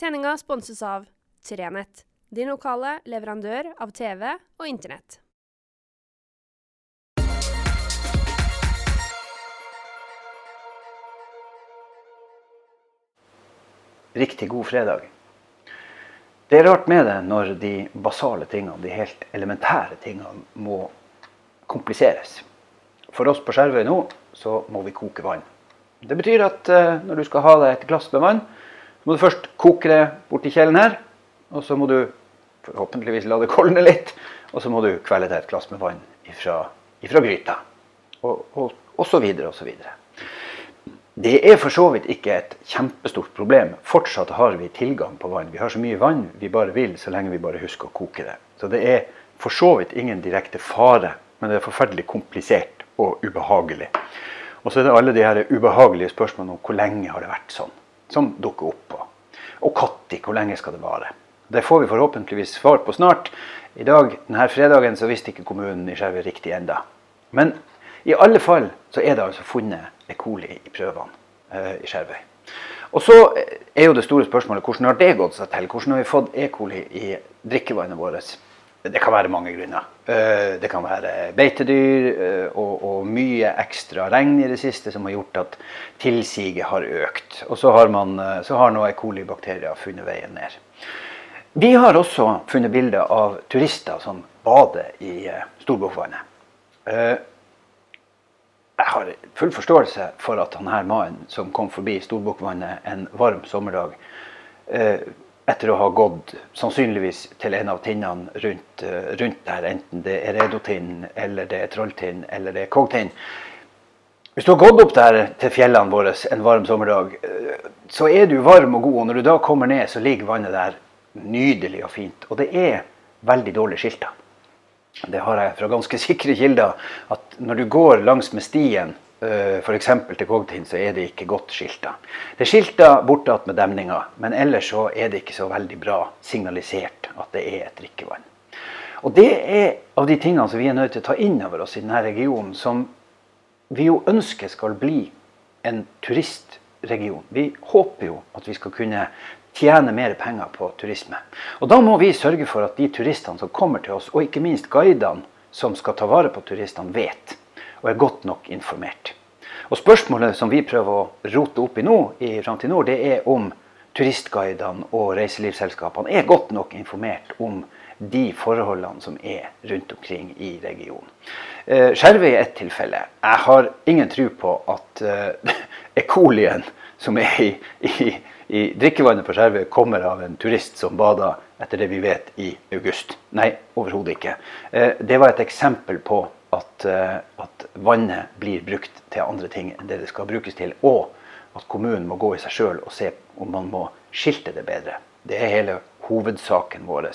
Sendinga sponses av Trenett, din lokale leverandør av TV og Internett. Riktig god fredag. Det er rart med det når de basale tingene, de helt elementære tingene, må kompliseres. For oss på Skjervøy nå, så må vi koke vann. Det betyr at eh, når du skal ha deg et glass med vann, så må du først koke det borti kjelen her. Og så må du forhåpentligvis la det kolne litt. Og så må du kvele deg et glass med vann ifra, ifra gryta. Og, og, og så videre og så videre. Det er for så vidt ikke et kjempestort problem. Fortsatt har vi tilgang på vann. Vi har så mye vann vi bare vil, så lenge vi bare husker å koke det. Så det er for så vidt ingen direkte fare, men det er forferdelig komplisert og ubehagelig. Og så er det alle de her ubehagelige spørsmålene om hvor lenge har det vært sånn, som dukker opp. på. Og når, hvor lenge skal det vare? Det får vi forhåpentligvis svar på snart. I dag, denne fredagen så visste ikke kommunen i Skjervøy riktig enda. Men i alle fall så er det altså funnet E. coli i prøvene eh, i Skjervøy. Og så er jo det store spørsmålet hvordan har det gått seg til? Hvordan har vi fått E. coli i drikkevannet vårt? Det kan være mange grunner. Eh, det kan være beitedyr eh, og, og, mye ekstra regn i det siste som har gjort at tilsiget har økt. Og så har, man, eh, så har nå E. coli-bakterier funnet veien ned. Vi har også funnet bilder av turister som bader i Storbukkvannet. Jeg har full forståelse for at her mannen som kom forbi Storbukkvannet en varm sommerdag, etter å ha gått sannsynligvis til en av tinnene rundt, eh, rundt der, enten det er Redotinn, eller det er Trolltinn, eller det er Kogtinn. Hvis du har gått opp der til fjellene våre en varm sommerdag, eh, så er du varm og god. Og når du da kommer ned, så ligger vannet der nydelig og fint. Og det er veldig dårlig skilta. Det har jeg fra ganske sikre kilder. At når du går langs med stien F.eks. til Kogtind så er det ikke godt skilta. Det er skilta bortatt med demninger, men ellers så er det ikke så veldig bra signalisert at det er et drikkevann. Og Det er av de tingene som vi er nødt til å ta inn over oss i denne regionen, som vi jo ønsker skal bli en turistregion. Vi håper jo at vi skal kunne tjene mer penger på turisme. Og Da må vi sørge for at de turistene som kommer til oss, og ikke minst guidene som skal ta vare på turistene, vet og er godt nok informert. Og Spørsmålet som vi prøver å rote opp i nå, i Framtid Nord, det er om turistguidene og reiselivsselskapene er godt nok informert om de forholdene som er rundt omkring i regionen. Eh, Skjervøy er ett tilfelle. Jeg har ingen tro på at E. colien som er i, i, i drikkevannet på Skjervøy, kommer av en turist som bada etter det vi vet i august. Nei, overhodet ikke. Uh, det var et eksempel på at, eh, at, vannet blir brukt til andre ting enn det det skal brukes til. Og at kommunen må gå i seg sjøl og se om man må skilte det bedre. Det er hele hovedsaken vår.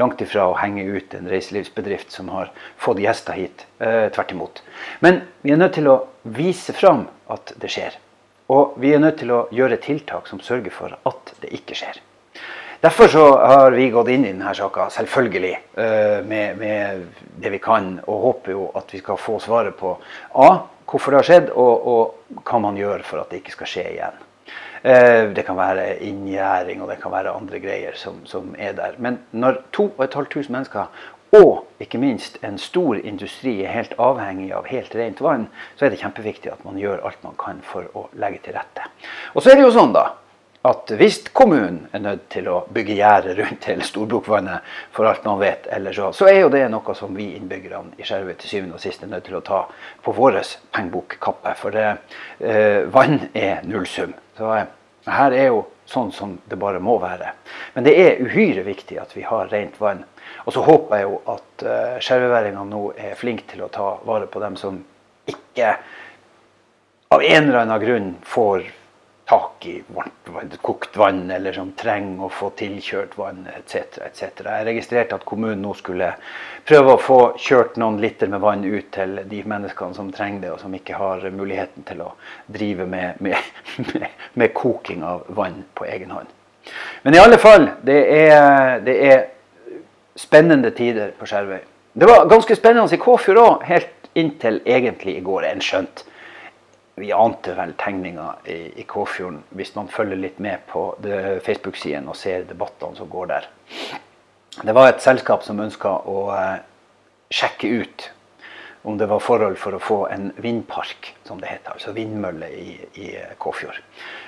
Langt ifra å henge ut en reiselivsbedrift som har fått gjester hit. Eh, tvert imot. Men vi er nødt til å vise fram at det skjer. Og vi er nødt til å gjøre tiltak som sørger for at det ikke skjer. Derfor så har vi gått inn i denne saka, selvfølgelig, eh, med, med, det vi kan. Og håper jo at vi skal få svaret på A. Hvorfor det har skjedd, og, og hva man gjør for at det ikke skal skje igjen. Eh, det kan være inngjerding og det kan være andre greier som, som er der. Men når 2500 mennesker og ikke minst en stor industri er helt avhengig av helt rent vann, så er det kjempeviktig at man gjør alt man kan for å legge til rette. Og så er det jo sånn da, at hvis kommunen er nødt til å bygge gjerde rundt hele storbrokvannet, for alt man vet, eller så, så er jo det noe som vi innbyggerne i Skjervøy til syvende og sist er nødt til å ta på vår pengebokkappe. For det, eh, vann er nullsum. Så eh, her er jo sånn som det bare må være. Men det er uhyre viktig at vi har rent vann. Og så håper jeg jo at eh, skjervøyværingene nå er flinke til å ta vare på dem som ikke av en eller annen grunn får tak i varmt, kokt vann, eller som trenger å få tilkjørt vann etc. etc. Jeg registrerte at kommunen nå skulle prøve å få kjørt noen liter med vann ut til de menneskene som trenger det, og som ikke har muligheten til å drive med, med, med, med koking av vann på egen hånd. Men i alle fall, det er, det er spennende tider på Skjervøy. Det var ganske spennende i Kåfjord òg, helt inntil egentlig i går. En skjønt vi ante vel tegninga i, i Kåfjorden hvis man følger litt med på Facebook-siden og ser debattene som går der. Det var et selskap som ønska å eh, sjekke ut om det var forhold for å få en vindpark, som det heter. Altså vindmølle i, i Kåfjord.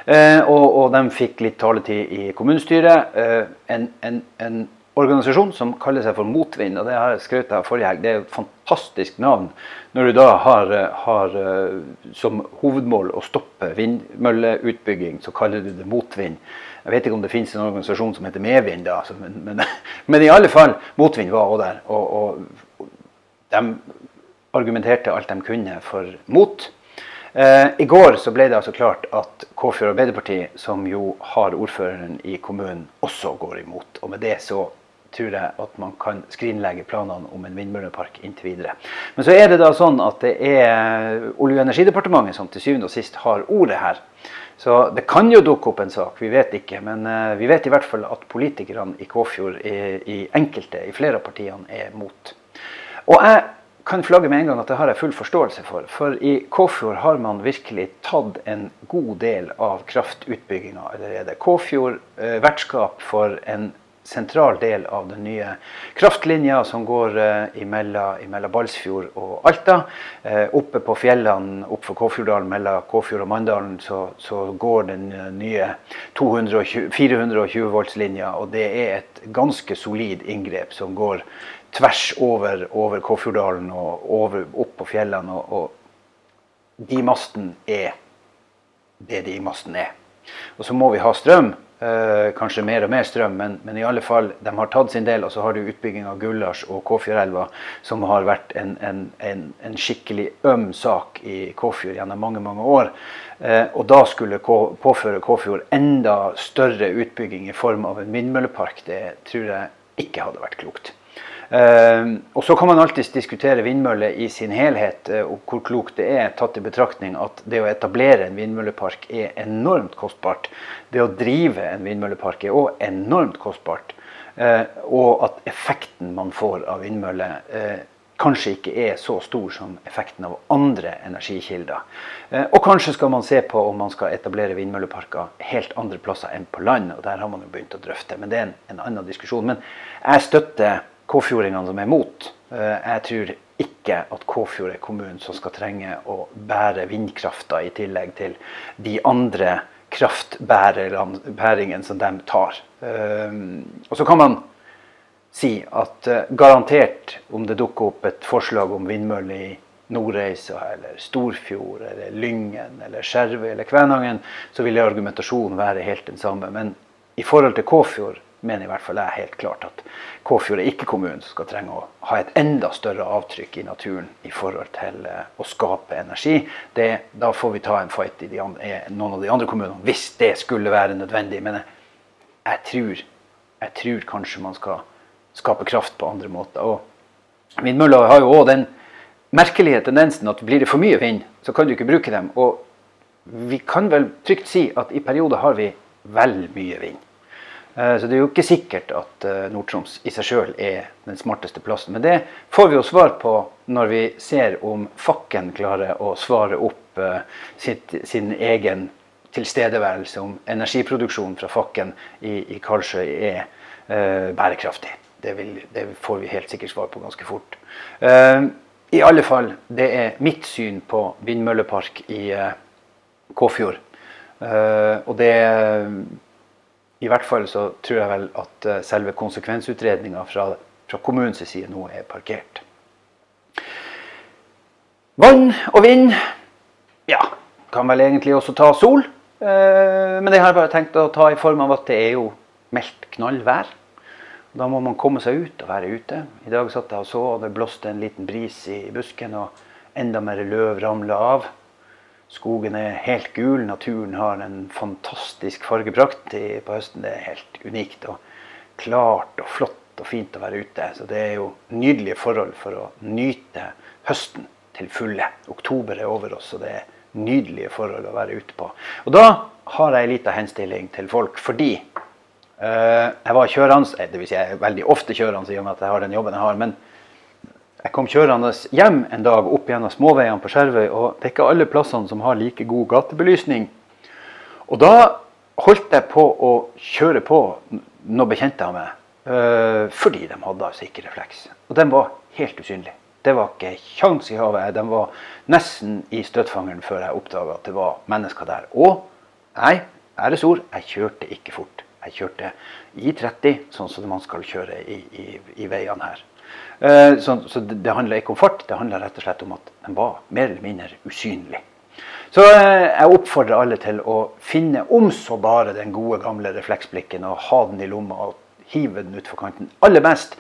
Eh, og, og, de fikk litt taletid i kommunestyret. Eh, en, en, en, organisasjon som kaller seg for Motvind, og det har jeg skrøt av forrige helg. Det er et fantastisk navn når du da har, har uh, som hovedmål å stoppe vindmølleutbygging, så kaller du det motvind. Jeg vet ikke om det finnes en organisasjon som heter Medvind, da, altså, men, men, men, i alle fall, motvind var også der. Og, og de argumenterte alt de kunne for mot. Eh, I går så ble det altså klart at Kåfjord Arbeiderparti, som jo har ordføreren i kommunen, også går imot. Og med det så tror jeg at man kan skrinlegge planene om en vindmøllepark inntil videre. Men så er det da sånn at det er Olje- og energidepartementet som til syvende og sist har ordet her. Så det kan jo dukke opp en sak, vi vet ikke. Men uh, vi vet i hvert fall at politikerne i Kåfjord, i enkelte, i flere av partiene, er mot. Og jeg kan flagge med en gang at det har jeg full forståelse for. For i Kåfjord har man virkelig tatt en god del av kraftutbygginga allerede. Kåfjord eh, vertskap for en sentral del av den nye kraftlinja som går eh, imellom Balsfjord og Alta. Eh, oppe på fjellene oppfor Kåfjorddalen mellom Kåfjord og Mandalen så, så går den eh, nye 220, 420 volts-linja. Og det er et ganske solid inngrep som går tvers over, over Kåfjorddalen og over, opp på fjellene. Og, og de masten er det de masten er. Og så må vi ha strøm. Eh, kanskje mer og mer strøm, men, men, i alle fall, de har tatt sin del. Og så har du utbygging av Gullars og Kåfjordelva, som har vært en, en, en, en, skikkelig øm sak i Kåfjord gjennom mange mange år. Eh, og da skulle påføre Kåfjord enda større utbygging i form av en vindmøllepark, det tror jeg ikke hadde vært klokt. Uh, og Så kan man alltids diskutere vindmøller i sin helhet, uh, og hvor klokt det er, tatt i betraktning at det å etablere en vindmøllepark er enormt kostbart. Det å drive en vindmøllepark er òg enormt kostbart. Uh, og at effekten man får av vindmøller kanskje ikke er så stor som effekten av andre energikilder. Og kanskje skal man se på om man skal etablere vindmølleparker helt andre plasser enn på land. og Der har man jo begynt å drøfte, men det er en, en annen diskusjon. Men jeg støtter kåfjordingene som er mot. Eh, jeg tror ikke at Kåfjord er kommunen som skal trenge å bære vindkrafta i tillegg til de andre kraftbæringene som de tar. Eh, og så kan man si at eh, garantert, om det dukker opp et forslag om vindmøller i Nordreisa eller Storfjord eller Lyngen eller Skjervøy eller Kvænangen, så vil argumentasjonen være helt den samme. Men i forhold til Kåfjord mener i hvert fall jeg helt klart at Kåfjord er ikke kommunen som skal trenge å ha et enda større avtrykk i naturen i forhold til eh, å skape energi. Det, da får vi ta en fight i andre, noen av de andre kommunene hvis det skulle være nødvendig. Men jeg, jeg, tror, jeg tror kanskje man skal skape kraft på andre måter. Og Vindmøller har jo òg den merkelige tendensen at blir det for mye vind, så kan du ikke bruke dem. Og vi kan vel trygt si at i perioder har vi vel mye vind. Eh, så det er jo ikke sikkert at eh, Nord-Troms i seg sjøl er den smarteste plassen. Men det får vi jo svar på når vi ser om Fakken klarer å svare opp eh, sitt, sin egen tilstedeværelse, om energiproduksjonen fra Fakken i, i Karlsøy er uh, bærekraftig. Det, vil, det, får vi helt sikkert svar på ganske fort. Uh, I alle fall, det er mitt syn på vindmøllepark i uh, Kåfjord. og det i hvert fall så tror jeg vel at eh, selve konsekvensutredninga fra, fra kommunens side nå er parkert. Vann og vind ja, kan vel egentlig også ta sol. Eh, men det har jeg bare tenkt å ta i form av at det er jo meldt knallvær. Da må man komme seg ut og være ute. I dag satt jeg og så, og det blåste en liten bris i busken, og enda mer løv ramla av. Skogen er helt gul. Naturen har en fantastisk fargeprakt på høsten. Det er helt unikt og klart og flott og fint å være ute. Så det er jo nydelige forhold for å nyte høsten til fulle. Oktober er over oss, og det er nydelige forhold å være ute på. Og da har jeg ei lita henstilling til folk, fordi uh, jeg var kjørende, dvs. Si jeg er veldig ofte kjørende i og med at jeg har den jobben jeg har. men Jeg kom kjørende hjem en dag opp gjennom småveiene på Skjervøy, og det er ikke alle plassene som har like god gatebelysning. Og da holdt jeg på å kjøre på noen bekjente av meg, øh, fordi de hadde altså ikke refleks. Og den var helt usynlig. Det var ikke kjangs i havet. De var nesten i støtfangeren før jeg oppdaga at det var mennesker der. Og nei, æresord, jeg kjørte ikke fort. Jeg kjørte i 30, sånn som man skal kjøre i, i, i veiene her. Eh, så, så det, handler ikke om fart, det handler rett og slett om at den var mer eller mindre usynlig. Så eh, jeg oppfordrer alle til å finne om så bare den gode, gamle refleksblikken og ha den i lomma og hive den utfor kanten. Aller best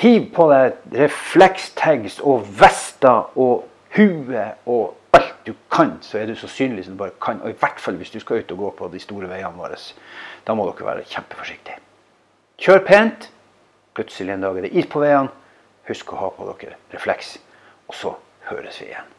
hiv på deg reflekstags og vester og hue og alt du kan, så er du så synlig som du bare kan. Og i hvert fall hvis du skal ut og gå på de store veiene våre. Da må dere være kjempeforsiktige. Kjør pent. Plutselig en dag er det is på veiene. Husk å ha på dere refleks. Og så høres vi igjen.